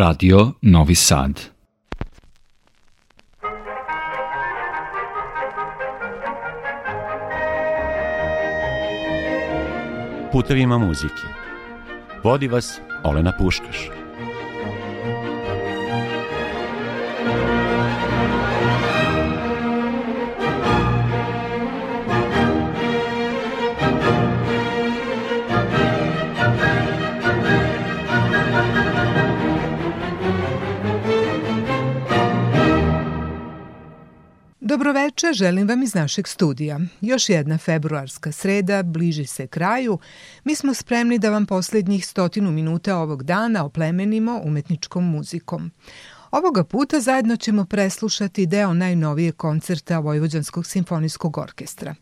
Radio Novi Sad. Putevima muzike. Vodi vas Olena Puškaš. Dobroveče, želim vam iz našeg studija. Još jedna februarska sreda, bliži se kraju. Mi smo spremni da vam poslednjih stotinu minuta ovog dana oplemenimo umetničkom muzikom. Ovoga puta zajedno ćemo preslušati deo najnovije koncerta Vojvođanskog simfonijskog orkestra.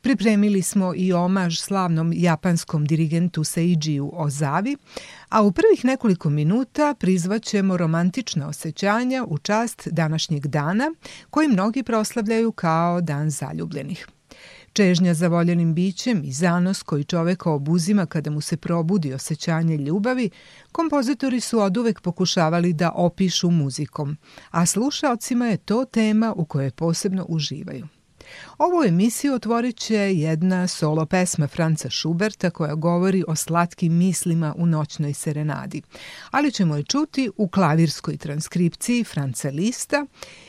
Pripremili smo i omaž slavnom japanskom dirigentu Seijiju Ozavi, a u prvih nekoliko minuta prizvaćemo romantična osjećanja u čast današnjeg dana koji mnogi proslavljaju kao dan zaljubljenih. Čežnja za voljenim bićem i zanos koji čoveka obuzima kada mu se probudi osjećanje ljubavi, kompozitori su oduvek pokušavali da opišu muzikom, a slušaocima je to tema u kojoj posebno uživaju. Ovu emisiju otvorit će jedna solo pesma Franca Schuberta koja govori o slatkim mislima u noćnoj serenadi, ali ćemo je čuti u klavirskoj transkripciji Franca Lista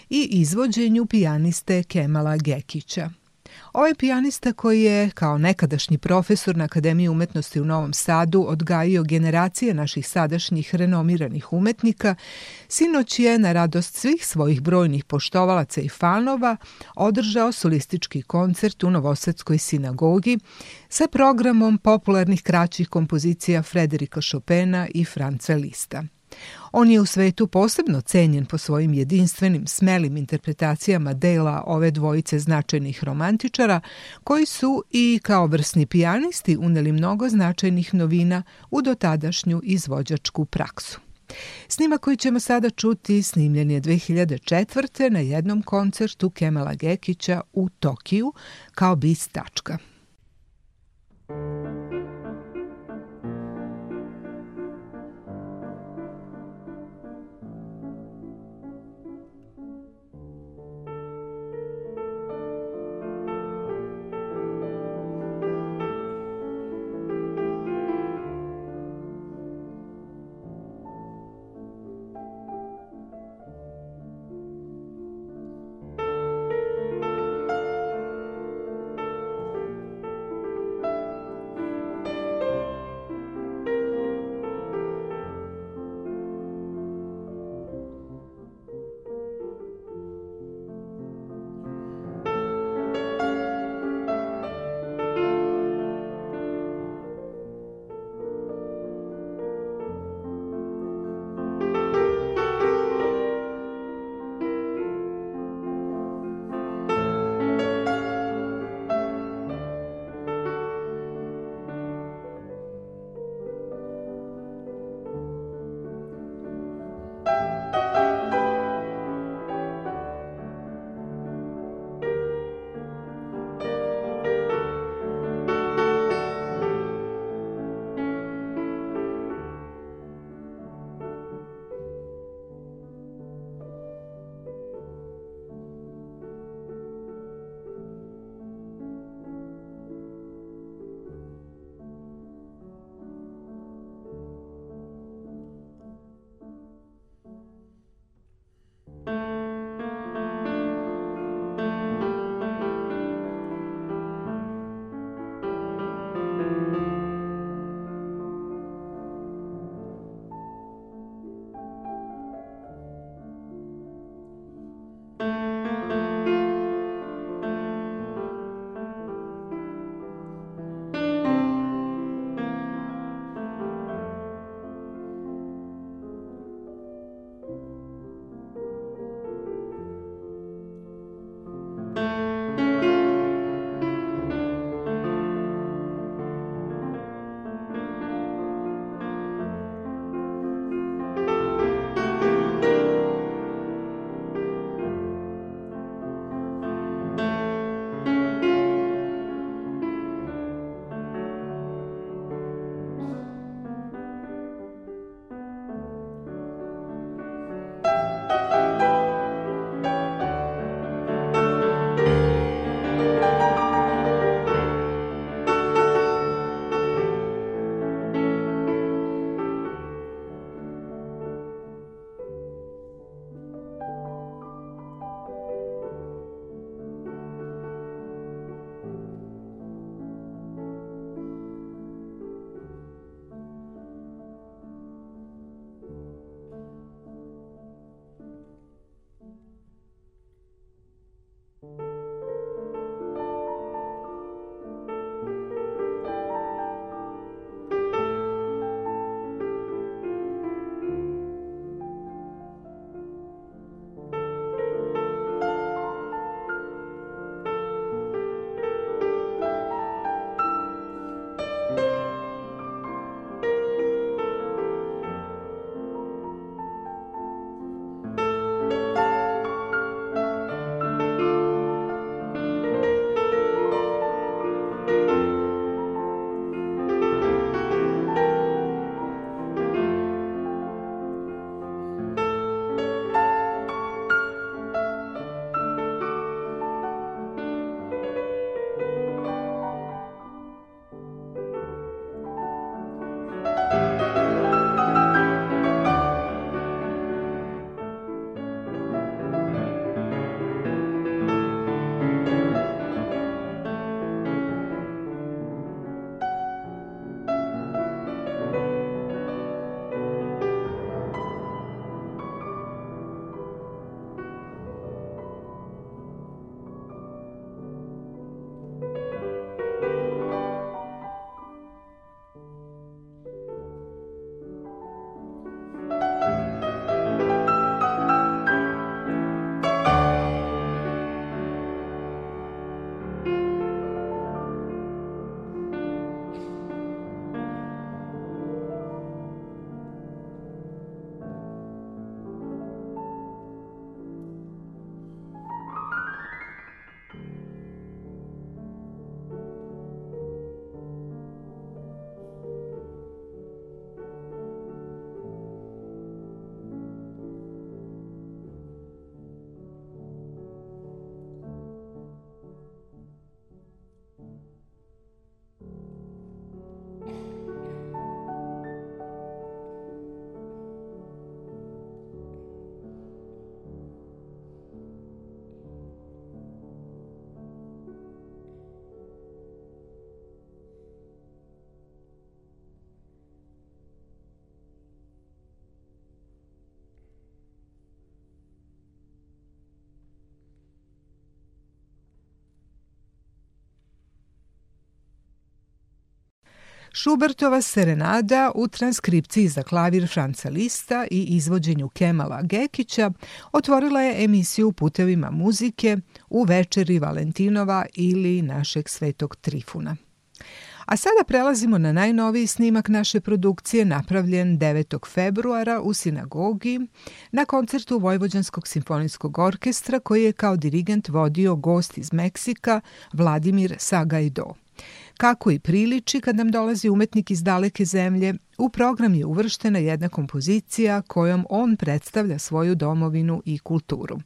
i izvođenju pijaniste Kemala Gekića. Ovaj pijanista koji je, kao nekadašnji profesor na Akademiji umetnosti u Novom Sadu, odgajio generacije naših sadašnjih renomiranih umetnika, sinoć je, na radost svih svojih brojnih poštovalaca i fanova, održao solistički koncert u Novosadskoj sinagogi sa programom popularnih kraćih kompozicija Frederika Chopina i Franca Lista. On je u svetu posebno cenjen po svojim jedinstvenim, smelim interpretacijama dela ove dvojice značajnih romantičara, koji su i kao vrsni pijanisti uneli mnogo značajnih novina u dotadašnju izvođačku praksu. Snima koji ćemo sada čuti snimljen je 2004. na jednom koncertu Kemala Gekića u Tokiju kao bis tačka. Šubertova serenada u transkripciji za klavir Franca Lista i izvođenju Kemala Gekića otvorila je emisiju Putevima muzike u večeri Valentinova ili našeg svetog Trifuna. A sada prelazimo na najnoviji snimak naše produkcije napravljen 9. februara u sinagogi na koncertu Vojvođanskog simfonijskog orkestra koji je kao dirigent vodio gost iz Meksika Vladimir Sagajdo. Kako i priliči kad nam dolazi umetnik iz daleke zemlje, u program je uvrštena jedna kompozicija kojom on predstavlja svoju domovinu i kulturu.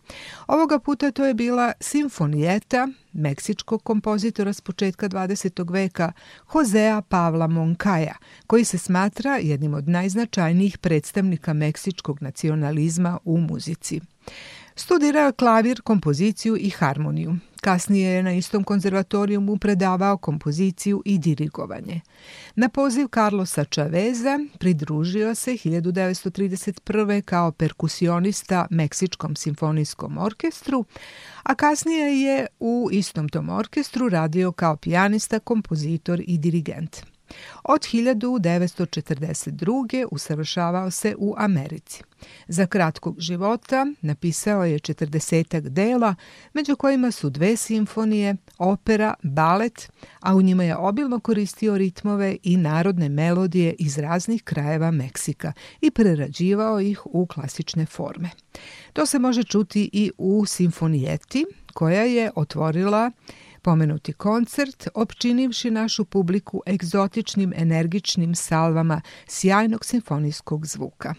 Ovoga puta to je bila Simfonijeta meksičkog kompozitora s početka 20. veka Josea Pavla Moncaja, koji se smatra jednim od najznačajnijih predstavnika meksičkog nacionalizma u muzici. Studirao klavir, kompoziciju i harmoniju. Kasnije je na istom konzervatorijumu predavao kompoziciju i dirigovanje. Na poziv Carlosa Chaveza pridružio se 1931. kao perkusionista Meksičkom simfonijskom orkestru, a kasnije je u istom tom orkestru radio kao pijanista, kompozitor i dirigent. Od 1942. usavršavao se u Americi. Za kratkog života napisao je četrdesetak dela, među kojima su dve simfonije, opera, balet, a u njima je obilno koristio ritmove i narodne melodije iz raznih krajeva Meksika i prerađivao ih u klasične forme. To se može čuti i u simfonijeti, koja je otvorila Pomenuti koncert, opčinivši našu publiku egzotičnim energičnim salvama sjajnog simfonijskog zvuka.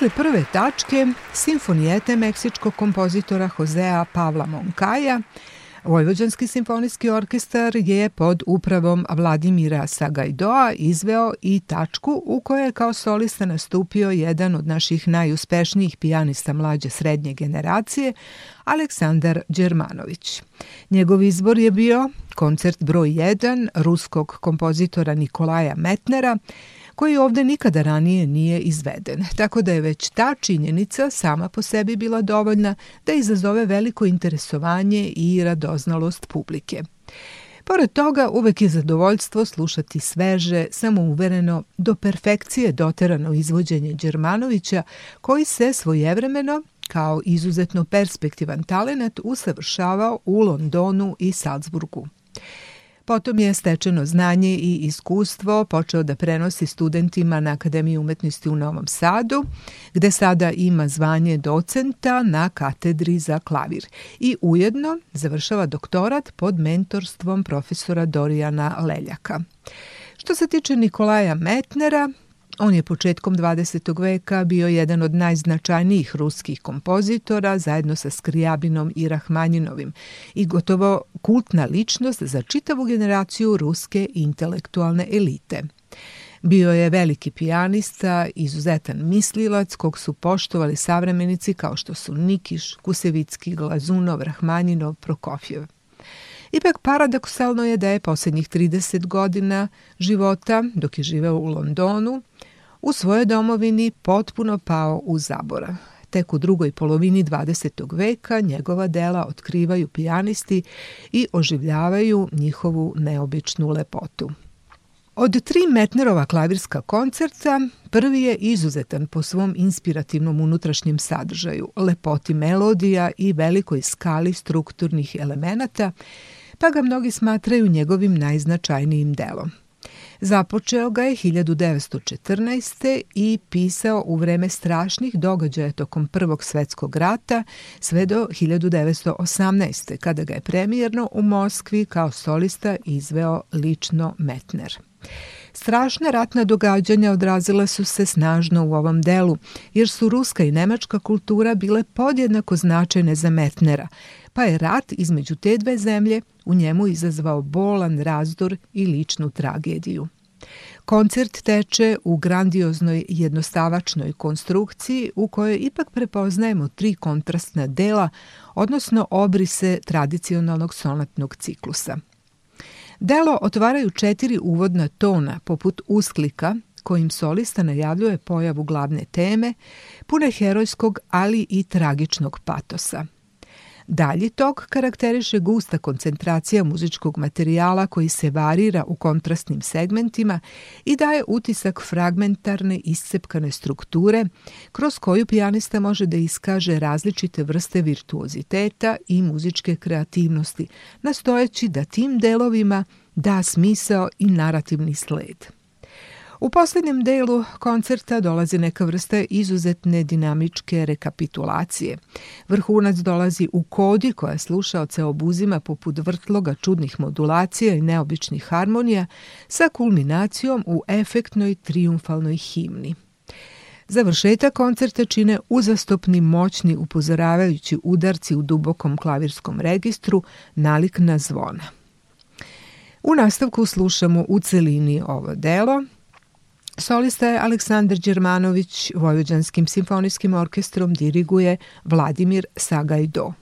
Posle prve tačke, simfonijete meksičkog kompozitora Josea Pavla Moncaja, Vojvođanski simfonijski orkestar je pod upravom Vladimira Sagajdoa izveo i tačku u kojoj je kao solista nastupio jedan od naših najuspešnijih pijanista mlađe srednje generacije, Aleksandar Đermanović. Njegov izbor je bio koncert broj 1 ruskog kompozitora Nikolaja Metnera, koji ovde nikada ranije nije izveden, tako da je već ta činjenica sama po sebi bila dovoljna da izazove veliko interesovanje i radoznalost publike. Pored toga, uvek je zadovoljstvo slušati sveže, samouvereno, do perfekcije doterano izvođenje Đermanovića, koji se svojevremeno, kao izuzetno perspektivan talenat, usavršavao u Londonu i Salzburgu. Potom je stečeno znanje i iskustvo počeo da prenosi studentima na Akademiji umetnosti u Novom Sadu, gde sada ima zvanje docenta na katedri za klavir i ujedno završava doktorat pod mentorstvom profesora Dorijana Leljaka. Što se tiče Nikolaja Metnera, On je početkom 20. veka bio jedan od najznačajnijih ruskih kompozitora zajedno sa Skrijabinom i Rahmanjinovim i gotovo kultna ličnost za čitavu generaciju ruske intelektualne elite. Bio je veliki pijanista, izuzetan mislilac kog su poštovali savremenici kao što su Nikiš, Kusevicki, Glazunov, Rahmanjinov, Prokofjev. Ipak paradoksalno je da je poslednjih 30 godina života, dok je živeo u Londonu, u svojoj domovini potpuno pao u zaborav. Tek u drugoj polovini 20. veka njegova dela otkrivaju pijanisti i oživljavaju njihovu neobičnu lepotu. Od tri Metnerova klavirska koncerta, prvi je izuzetan po svom inspirativnom unutrašnjem sadržaju, lepoti melodija i velikoj skali strukturnih elemenata, pa ga mnogi smatraju njegovim najznačajnijim delom. Započeo ga je 1914. i pisao u vreme strašnih događaja tokom Prvog svetskog rata sve do 1918. kada ga je premijerno u Moskvi kao solista izveo lično Metner. Strašna ratna događanja odrazila su se snažno u ovom delu, jer su ruska i nemačka kultura bile podjednako značajne za Metnera, pa je rat između te dve zemlje u njemu izazvao bolan razdor i ličnu tragediju. Koncert teče u grandioznoj jednostavačnoj konstrukciji u kojoj ipak prepoznajemo tri kontrastna dela, odnosno obrise tradicionalnog sonatnog ciklusa. Delo otvaraju četiri uvodna tona poput usklika kojim solista najavljuje pojavu glavne teme, pune herojskog, ali i tragičnog patosa – Dalji tok karakteriše gusta koncentracija muzičkog materijala koji se varira u kontrastnim segmentima i daje utisak fragmentarne iscepkane strukture kroz koju pijanista može da iskaže različite vrste virtuoziteta i muzičke kreativnosti, nastojeći da tim delovima da smisao i narativni sled. U poslednjem delu koncerta dolazi neka vrsta izuzetne dinamičke rekapitulacije. Vrhunac dolazi u kodi koja slušaoce obuzima poput vrtloga čudnih modulacija i neobičnih harmonija sa kulminacijom u efektnoj triumfalnoj himni. Završetak koncerta čine uzastopni moćni upozoravajući udarci u dubokom klavirskom registru nalik na zvona. U nastavku slušamo u celini ovo delo – Solista je Aleksandar Đermanović, Vojvođanskim simfonijskim orkestrom diriguje Vladimir Sagajdo.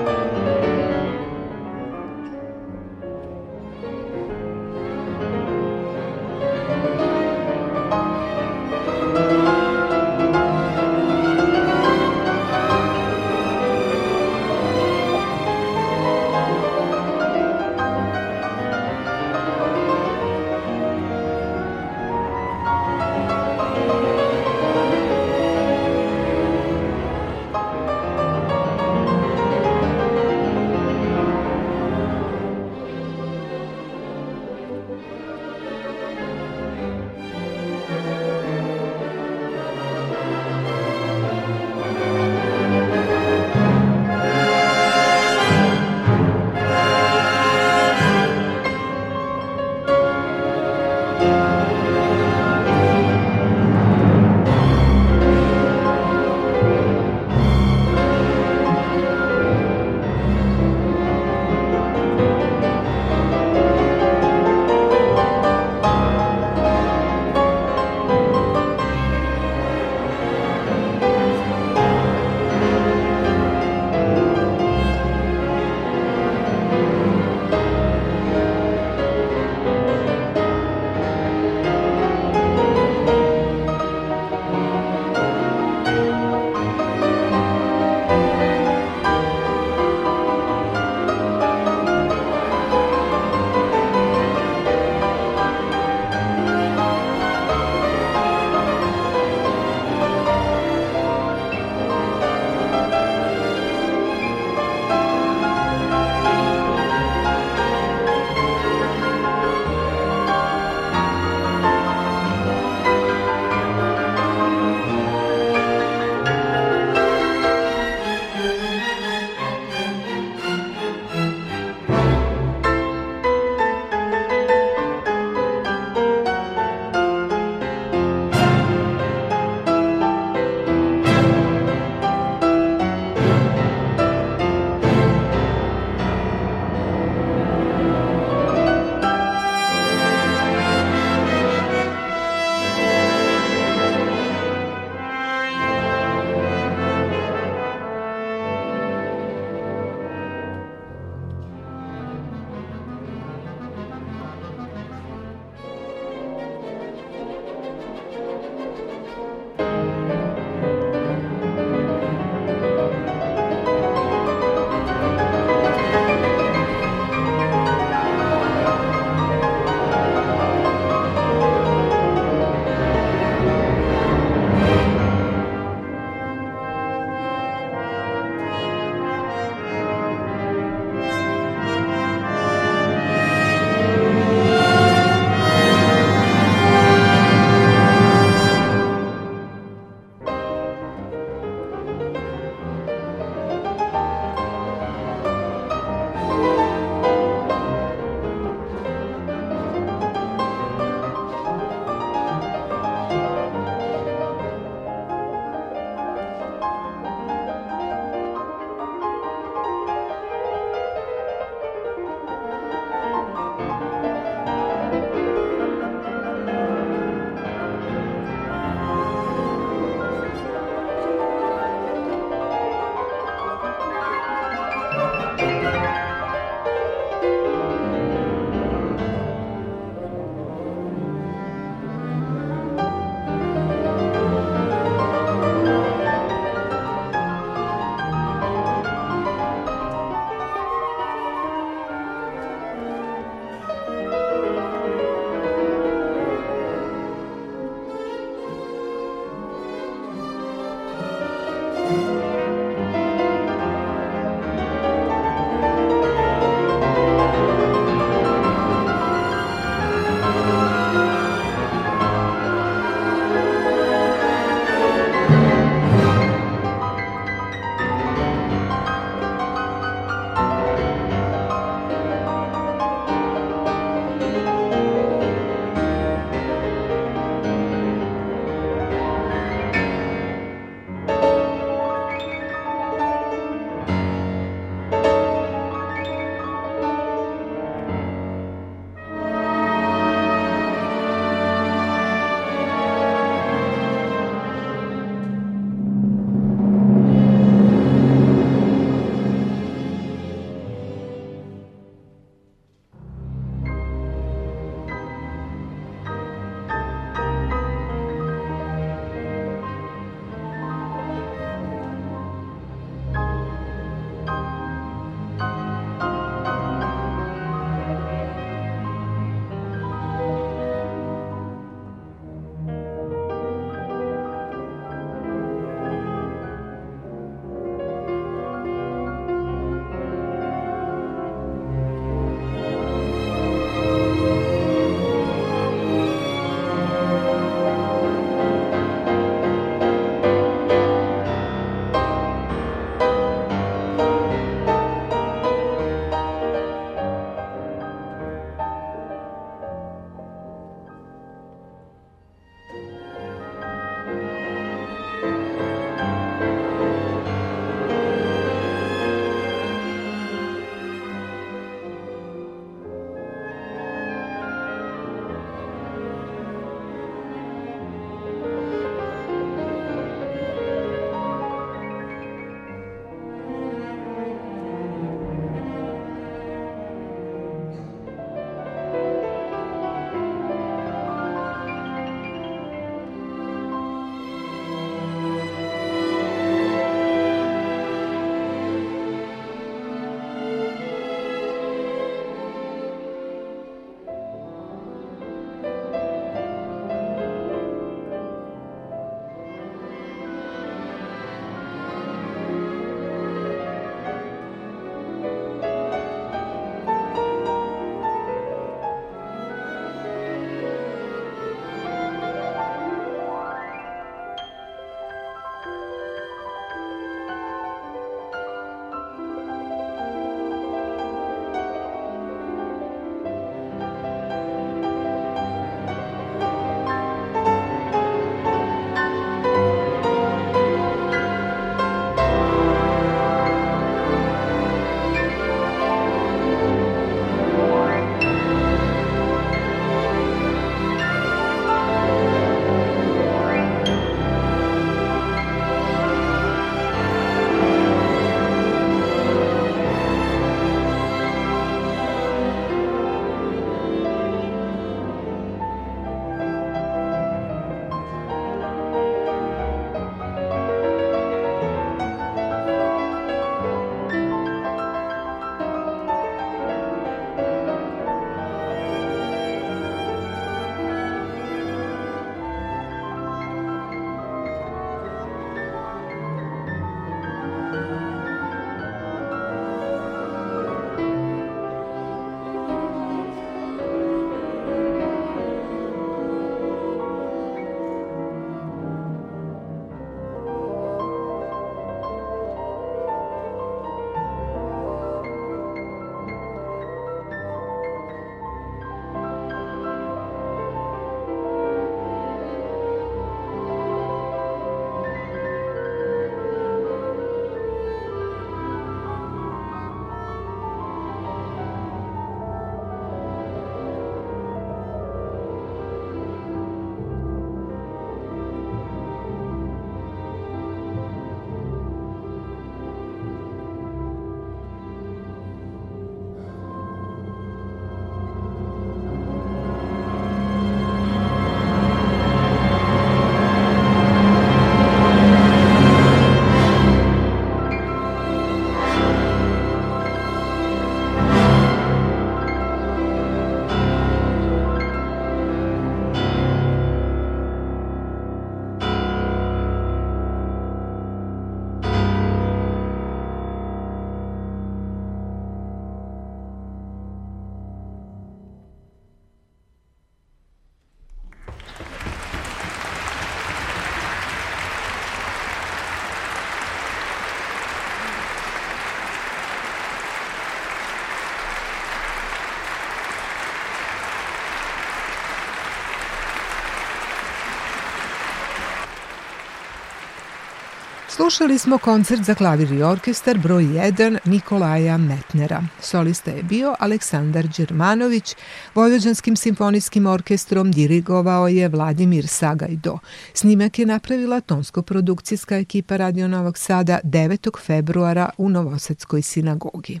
Slušali smo koncert za klavir i orkestar broj 1 Nikolaja Metnera. Solista je bio Aleksandar Đermanović, Vojvođanskim simfonijskim orkestrom dirigovao je Vladimir Sagajdo. Snimak je napravila tonsko-produkcijska ekipa Radio Novog Sada 9. februara u Novosadskoj sinagogi.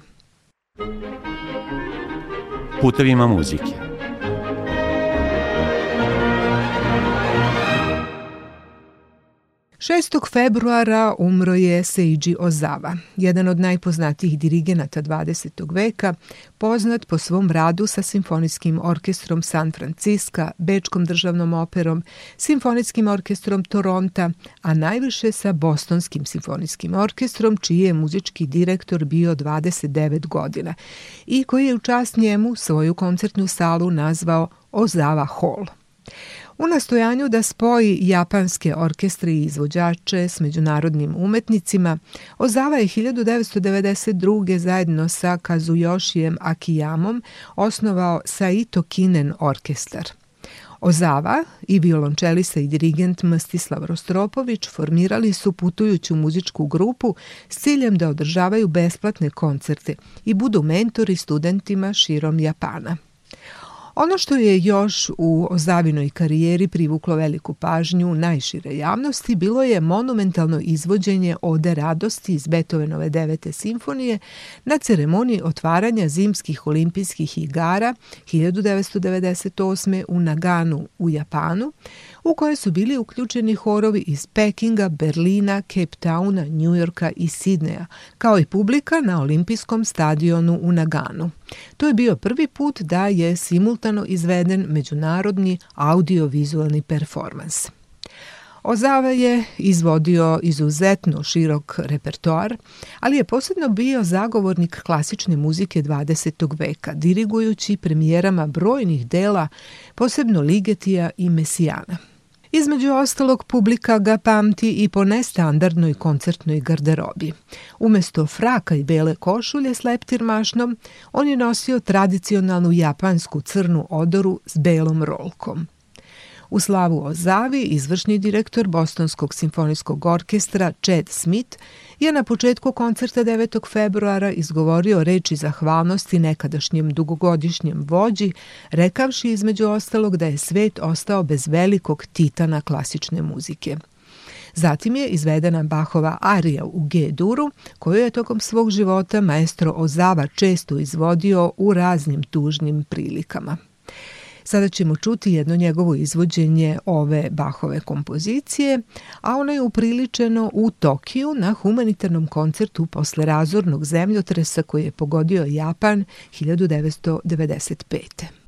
Putevima muzike 6. februara umro je Seiji Ozawa, jedan od najpoznatijih dirigenata 20. veka, poznat po svom radu sa Simfonijskim orkestrom San Francisco, Bečkom državnom operom, Simfonijskim orkestrom Toronta, a najviše sa Bostonskim simfonijskim orkestrom, čiji je muzički direktor bio 29 godina i koji je u čast njemu svoju koncertnu salu nazvao Ozawa Hall. U nastojanju da spoji japanske orkestre i izvođače s međunarodnim umetnicima, Ozava je 1992. zajedno sa Kazuyošijem Akiyamom osnovao Saito Kinen orkestar. Ozava i violončelista i dirigent Mstislav Rostropović formirali su putujuću muzičku grupu s ciljem da održavaju besplatne koncerte i budu mentori studentima širom Japana. Ono što je još u Ozavinoj karijeri privuklo veliku pažnju najšire javnosti bilo je monumentalno izvođenje Ode radosti iz Beethovenove devete simfonije na ceremoniji otvaranja zimskih olimpijskih igara 1998. u Naganu u Japanu, u koje su bili uključeni horovi iz Pekinga, Berlina, Cape Towna, Njujorka i Sidneja, kao i publika na olimpijskom stadionu u Naganu. To je bio prvi put da je simultano izveden međunarodni audiovizualni performans. Ozava je izvodio izuzetno širok repertoar, ali je posebno bio zagovornik klasične muzike 20. veka, dirigujući premijerama brojnih dela, posebno Ligetija i Mesijana. Između ostalog, publika ga pamti i po nestandardnoj koncertnoj garderobi. Umesto fraka i bele košulje s leptir mašnom, on je nosio tradicionalnu japansku crnu odoru s belom rolkom. U slavu o Zavi, izvršni direktor Bostonskog simfonijskog orkestra Chad Smith je na početku koncerta 9. februara izgovorio reči zahvalnosti nekadašnjem dugogodišnjem vođi, rekavši između ostalog da je svet ostao bez velikog titana klasične muzike. Zatim je izvedena Bahova arija u G-duru, koju je tokom svog života maestro Ozava često izvodio u raznim tužnim prilikama. Sada ćemo čuti jedno njegovo izvođenje ove Bahove kompozicije, a ono je upriličeno u Tokiju na humanitarnom koncertu posle razornog zemljotresa koji je pogodio Japan 1995.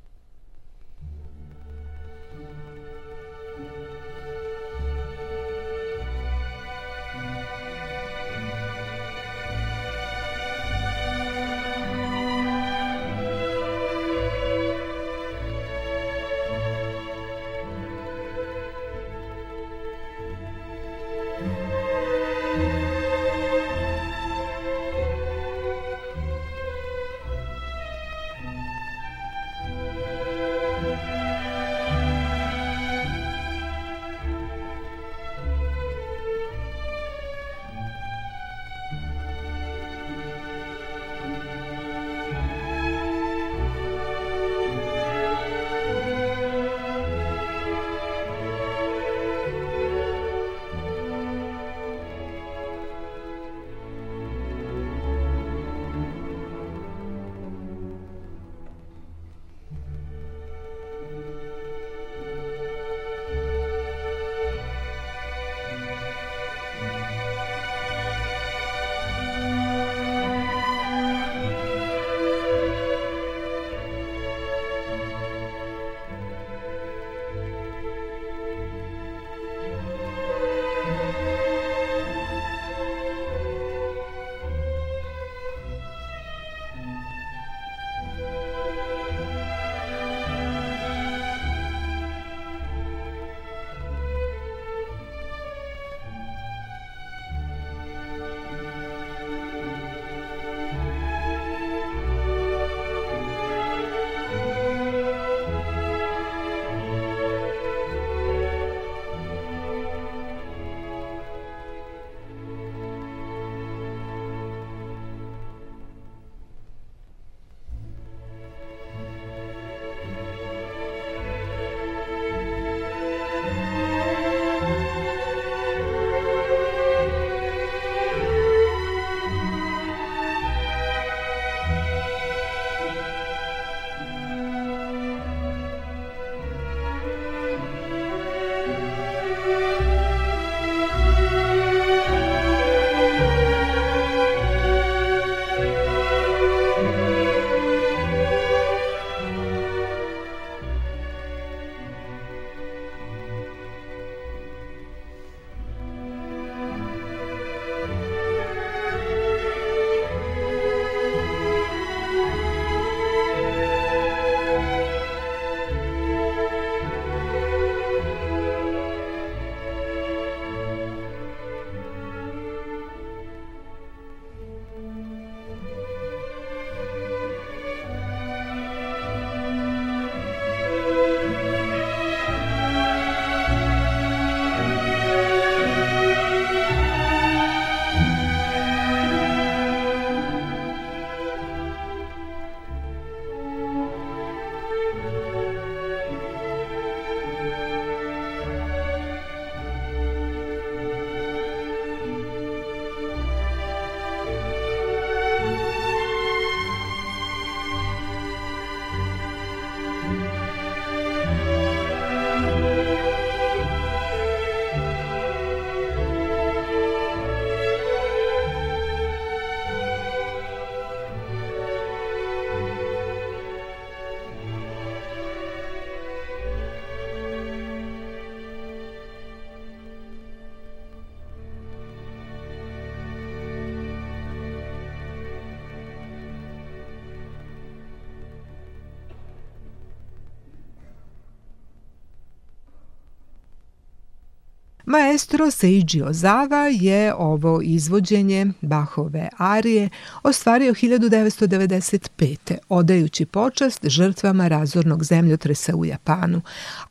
Maestro Seiji Ozawa je ovo izvođenje Bahove arije ostvario 1995. odajući počast žrtvama razornog zemljotresa u Japanu,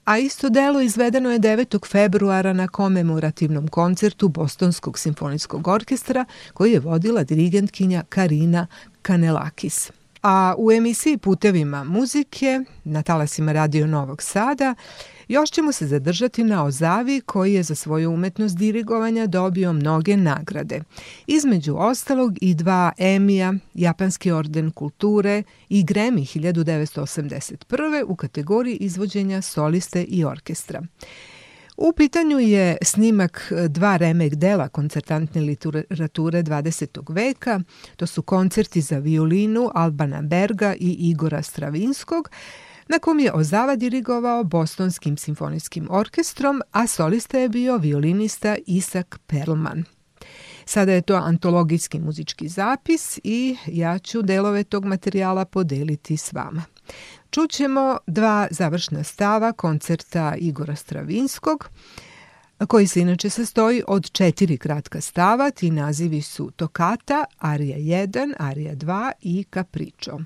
a isto delo izvedeno je 9. februara na komemorativnom koncertu Bostonskog simfonijskog orkestra koji je vodila dirigentkinja Karina Kanelakis. A u emisiji Putevima muzike na talasima Radio Novog Sada još ćemo se zadržati na Ozavi koji je za svoju umetnost dirigovanja dobio mnoge nagrade. Između ostalog i dva Emija, Japanski orden kulture i Grammy 1981. u kategoriji izvođenja soliste i orkestra. U pitanju je snimak dva remek dela koncertantne literature 20. veka. To su koncerti za violinu Albana Berga i Igora Stravinskog, na kom je Ozava dirigovao Bostonskim simfonijskim orkestrom, a solista je bio violinista Isak Perlman. Sada je to antologijski muzički zapis i ja ću delove tog materijala podeliti s vama. Čućemo dva završna stava koncerta Igora Stravinskog, koji se inače sastoji od četiri kratka stava, ti nazivi su Tokata, Arija 1, Arija 2 i Capriccio.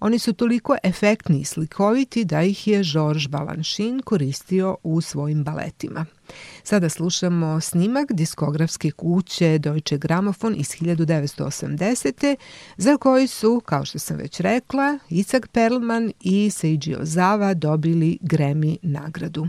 Oni su toliko efektni i slikoviti da ih je Georges Balanchine koristio u svojim baletima. Sada slušamo snimak diskografske kuće Deutsche Grammophon iz 1980. za koji su, kao što sam već rekla, Isaac Perlman i Seiji Ozawa dobili Grammy nagradu.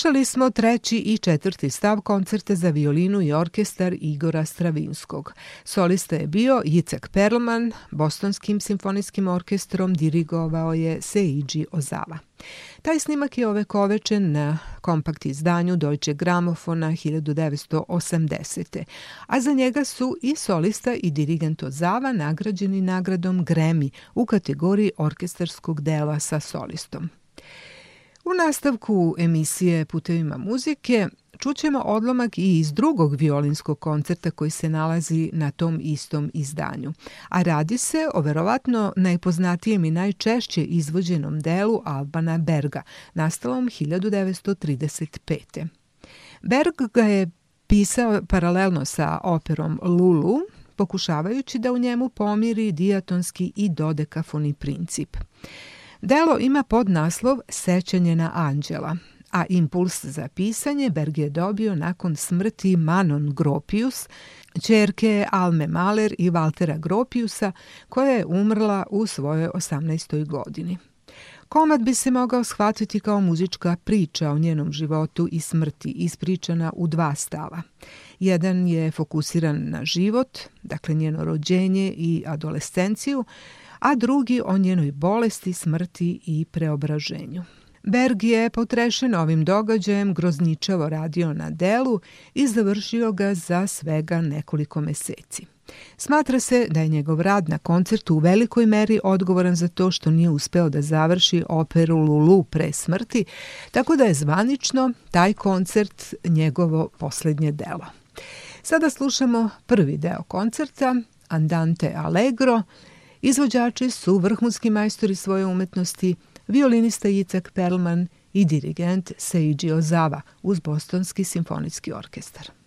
Slušali smo treći i četvrti stav koncerta za violinu i orkestar Igora Stravinskog. Solista je bio Jicek Perlman, Bostonskim simfonijskim orkestrom dirigovao je Seiji Ozawa. Taj snimak je ovekovečen na kompakt izdanju Deutsche Gramofona 1980. A za njega su i solista i dirigent Ozawa nagrađeni nagradom Grammy u kategoriji orkestarskog dela sa solistom. U nastavku emisije Putevima muzike čućemo odlomak i iz drugog violinskog koncerta koji se nalazi na tom istom izdanju. A radi se o verovatno najpoznatijem i najčešće izvođenom delu Albana Berga, nastalom 1935. Berg ga je pisao paralelno sa operom Lulu, pokušavajući da u njemu pomiri dijatonski i dodekafoni princip. Delo ima podnaslov Sećanje na anđela, a impuls za pisanje Berg je dobio nakon smrti Manon Gropius, čerke Alme Maler i Valtera Gropiusa, koja je umrla u svojoj 18. godini. Komad bi se mogao shvatiti kao muzička priča o njenom životu i smrti, ispričana u dva stava. Jedan je fokusiran na život, dakle njeno rođenje i adolescenciju, a drugi o njenoj bolesti, smrti i preobraženju. Berg je potrešen ovim događajem grozničavo radio na delu i završio ga za svega nekoliko meseci. Smatra se da je njegov rad na koncertu u velikoj meri odgovoran za to što nije uspeo da završi operu Lulu pre smrti, tako da je zvanično taj koncert njegovo poslednje delo. Sada slušamo prvi deo koncerta, Andante Allegro, Izvođači su vrhunski majstori svoje umetnosti, violinista Jicak Perlman i dirigent Seiji Ozawa uz Bostonski simfonijski orkestar.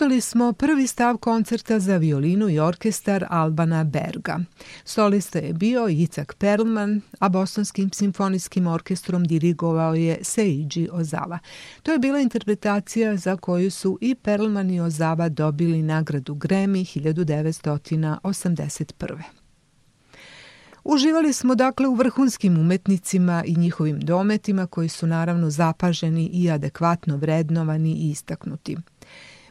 Slušali smo prvi stav koncerta za violinu i orkestar Albana Berga. Solista je bio Icak Perlman, a Bostonskim simfonijskim orkestrom dirigovao je Seiji Ozawa. To je bila interpretacija za koju su i Perlman i Ozawa dobili nagradu Grammy 1981. Uživali smo dakle u vrhunskim umetnicima i njihovim dometima koji su naravno zapaženi i adekvatno vrednovani i istaknuti.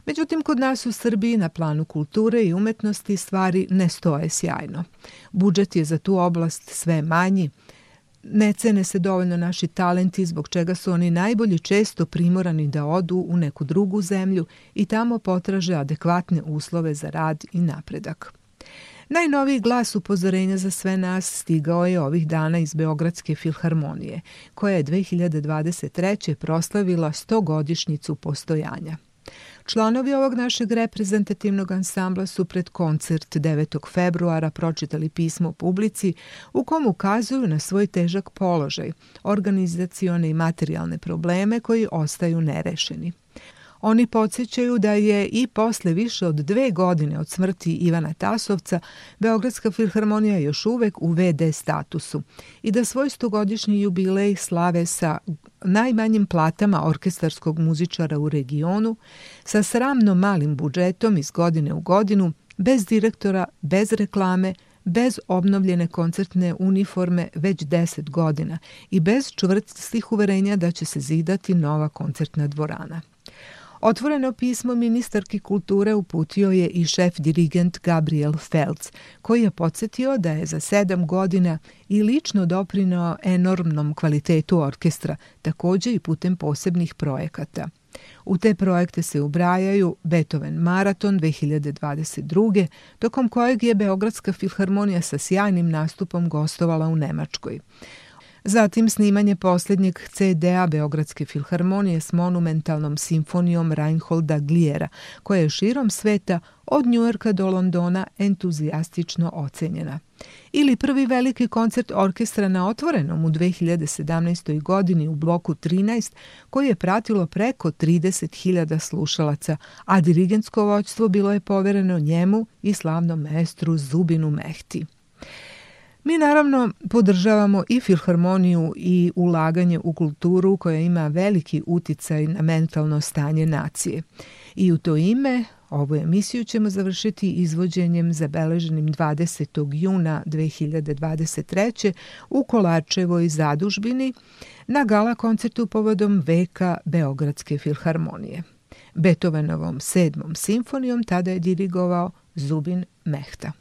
Međutim, kod nas u Srbiji na planu kulture i umetnosti stvari ne stoje sjajno. Budžet je za tu oblast sve manji, ne cene se dovoljno naši talenti zbog čega su oni najbolji često primorani da odu u neku drugu zemlju i tamo potraže adekvatne uslove za rad i napredak. Najnoviji glas upozorenja za sve nas stigao je ovih dana iz Beogradske filharmonije, koja je 2023. proslavila 100 godišnjicu postojanja. Članovi ovog našeg reprezentativnog ansambla su pred koncert 9. februara pročitali pismo publici u kom ukazuju na svoj težak položaj, organizacione i materijalne probleme koji ostaju nerešeni. Oni podsjećaju da je i posle više od dve godine od smrti Ivana Tasovca Beogradska filharmonija još uvek u VD statusu i da svoj stogodišnji jubilej slave sa najmanjim platama orkestarskog muzičara u regionu, sa sramno malim budžetom iz godine u godinu, bez direktora, bez reklame, bez obnovljene koncertne uniforme već 10 godina i bez čvrstih uverenja da će se zidati nova koncertna dvorana. Otvoreno pismo ministarki kulture uputio je i šef dirigent Gabriel Feltz, koji je podsjetio da je za sedam godina i lično doprinao enormnom kvalitetu orkestra, takođe i putem posebnih projekata. U te projekte se ubrajaju Beethoven Maraton 2022. tokom kojeg je Beogradska filharmonija sa sjajnim nastupom gostovala u Nemačkoj. Zatim snimanje posljednjeg CD-a Beogradske filharmonije s monumentalnom simfonijom Reinholda Gliera, koja je širom sveta od Njujorka do Londona entuzijastično ocenjena. Ili prvi veliki koncert orkestra na otvorenom u 2017. godini u bloku 13, koji je pratilo preko 30.000 slušalaca, a dirigentsko voćstvo bilo je povereno njemu i slavnom maestru Zubinu Mehti. Mi naravno podržavamo i filharmoniju i ulaganje u kulturu koja ima veliki uticaj na mentalno stanje nacije. I u to ime ovu emisiju ćemo završiti izvođenjem zabeleženim 20. juna 2023. u Kolarčevoj zadužbini na gala koncertu povodom veka Beogradske filharmonije. Beethovenovom sedmom simfonijom tada je dirigovao Zubin Mehta.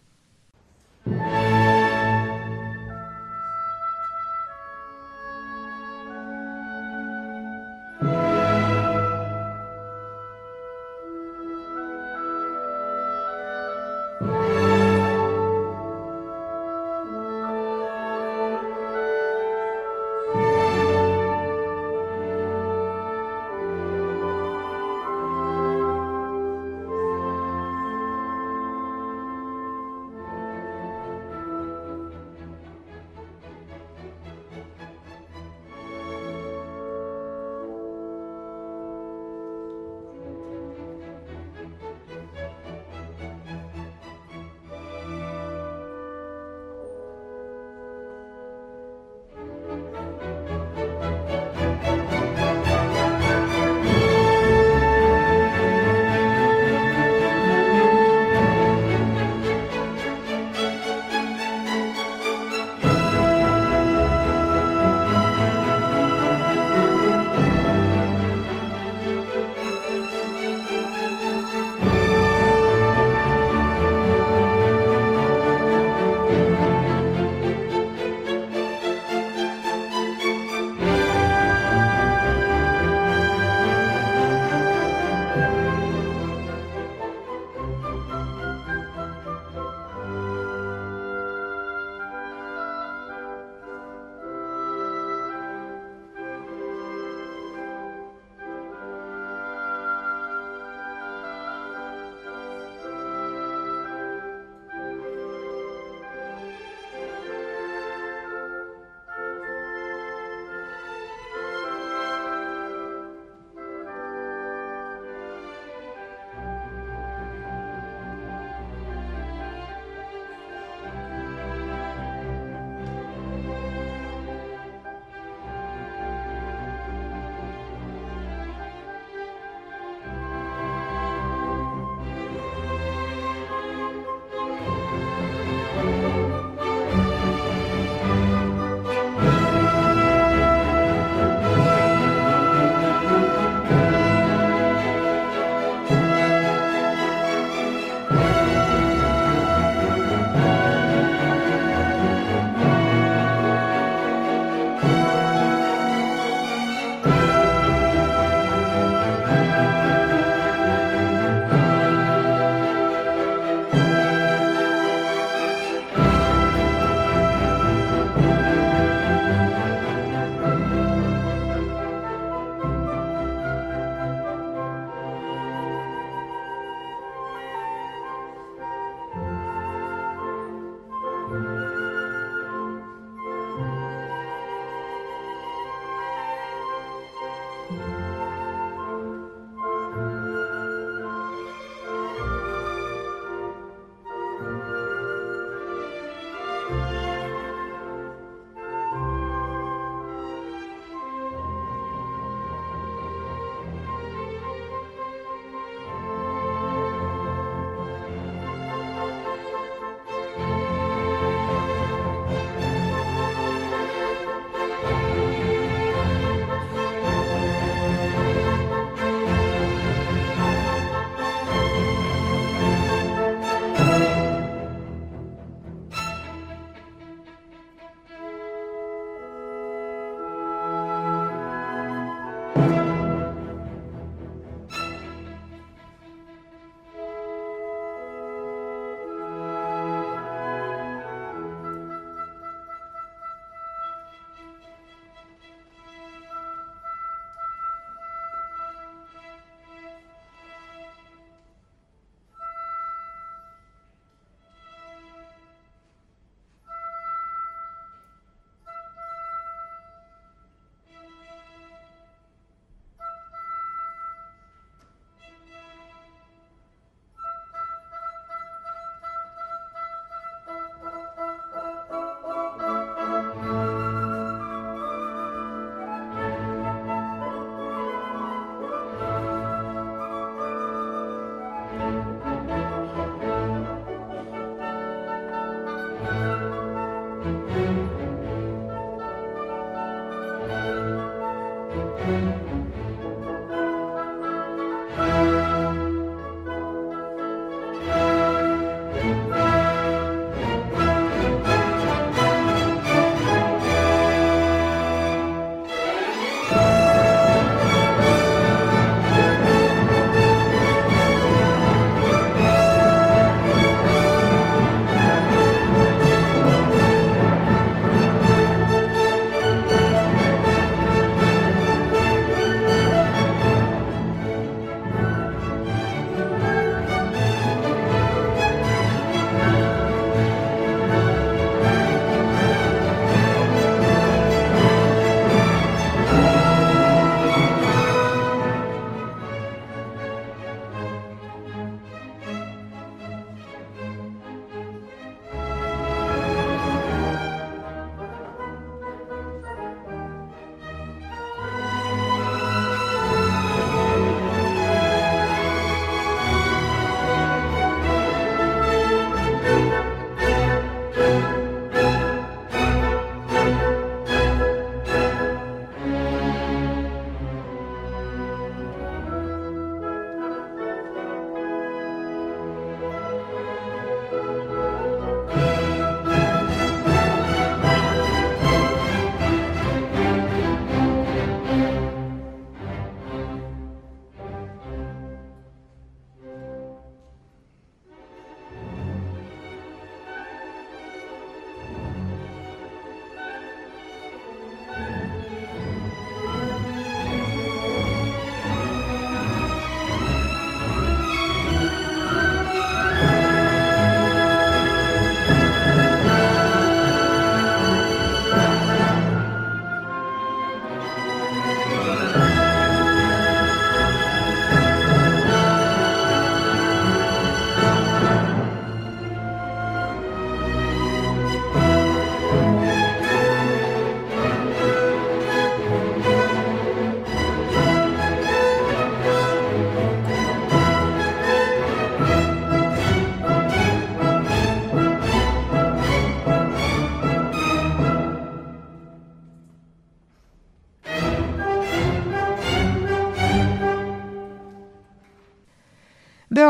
Thank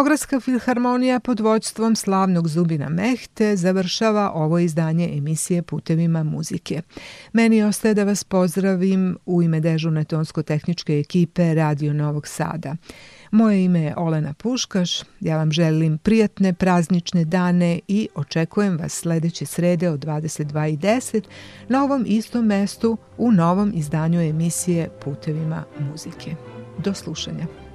Beogradska filharmonija pod vođstvom slavnog Zubina Mehte završava ovo izdanje emisije Putevima muzike. Meni ostaje da vas pozdravim u ime dežurne tonsko-tehničke ekipe Radio Novog Sada. Moje ime je Olena Puškaš, ja vam želim prijatne praznične dane i očekujem vas sledeće srede od 22.10 na ovom istom mestu u novom izdanju emisije Putevima muzike. Do slušanja.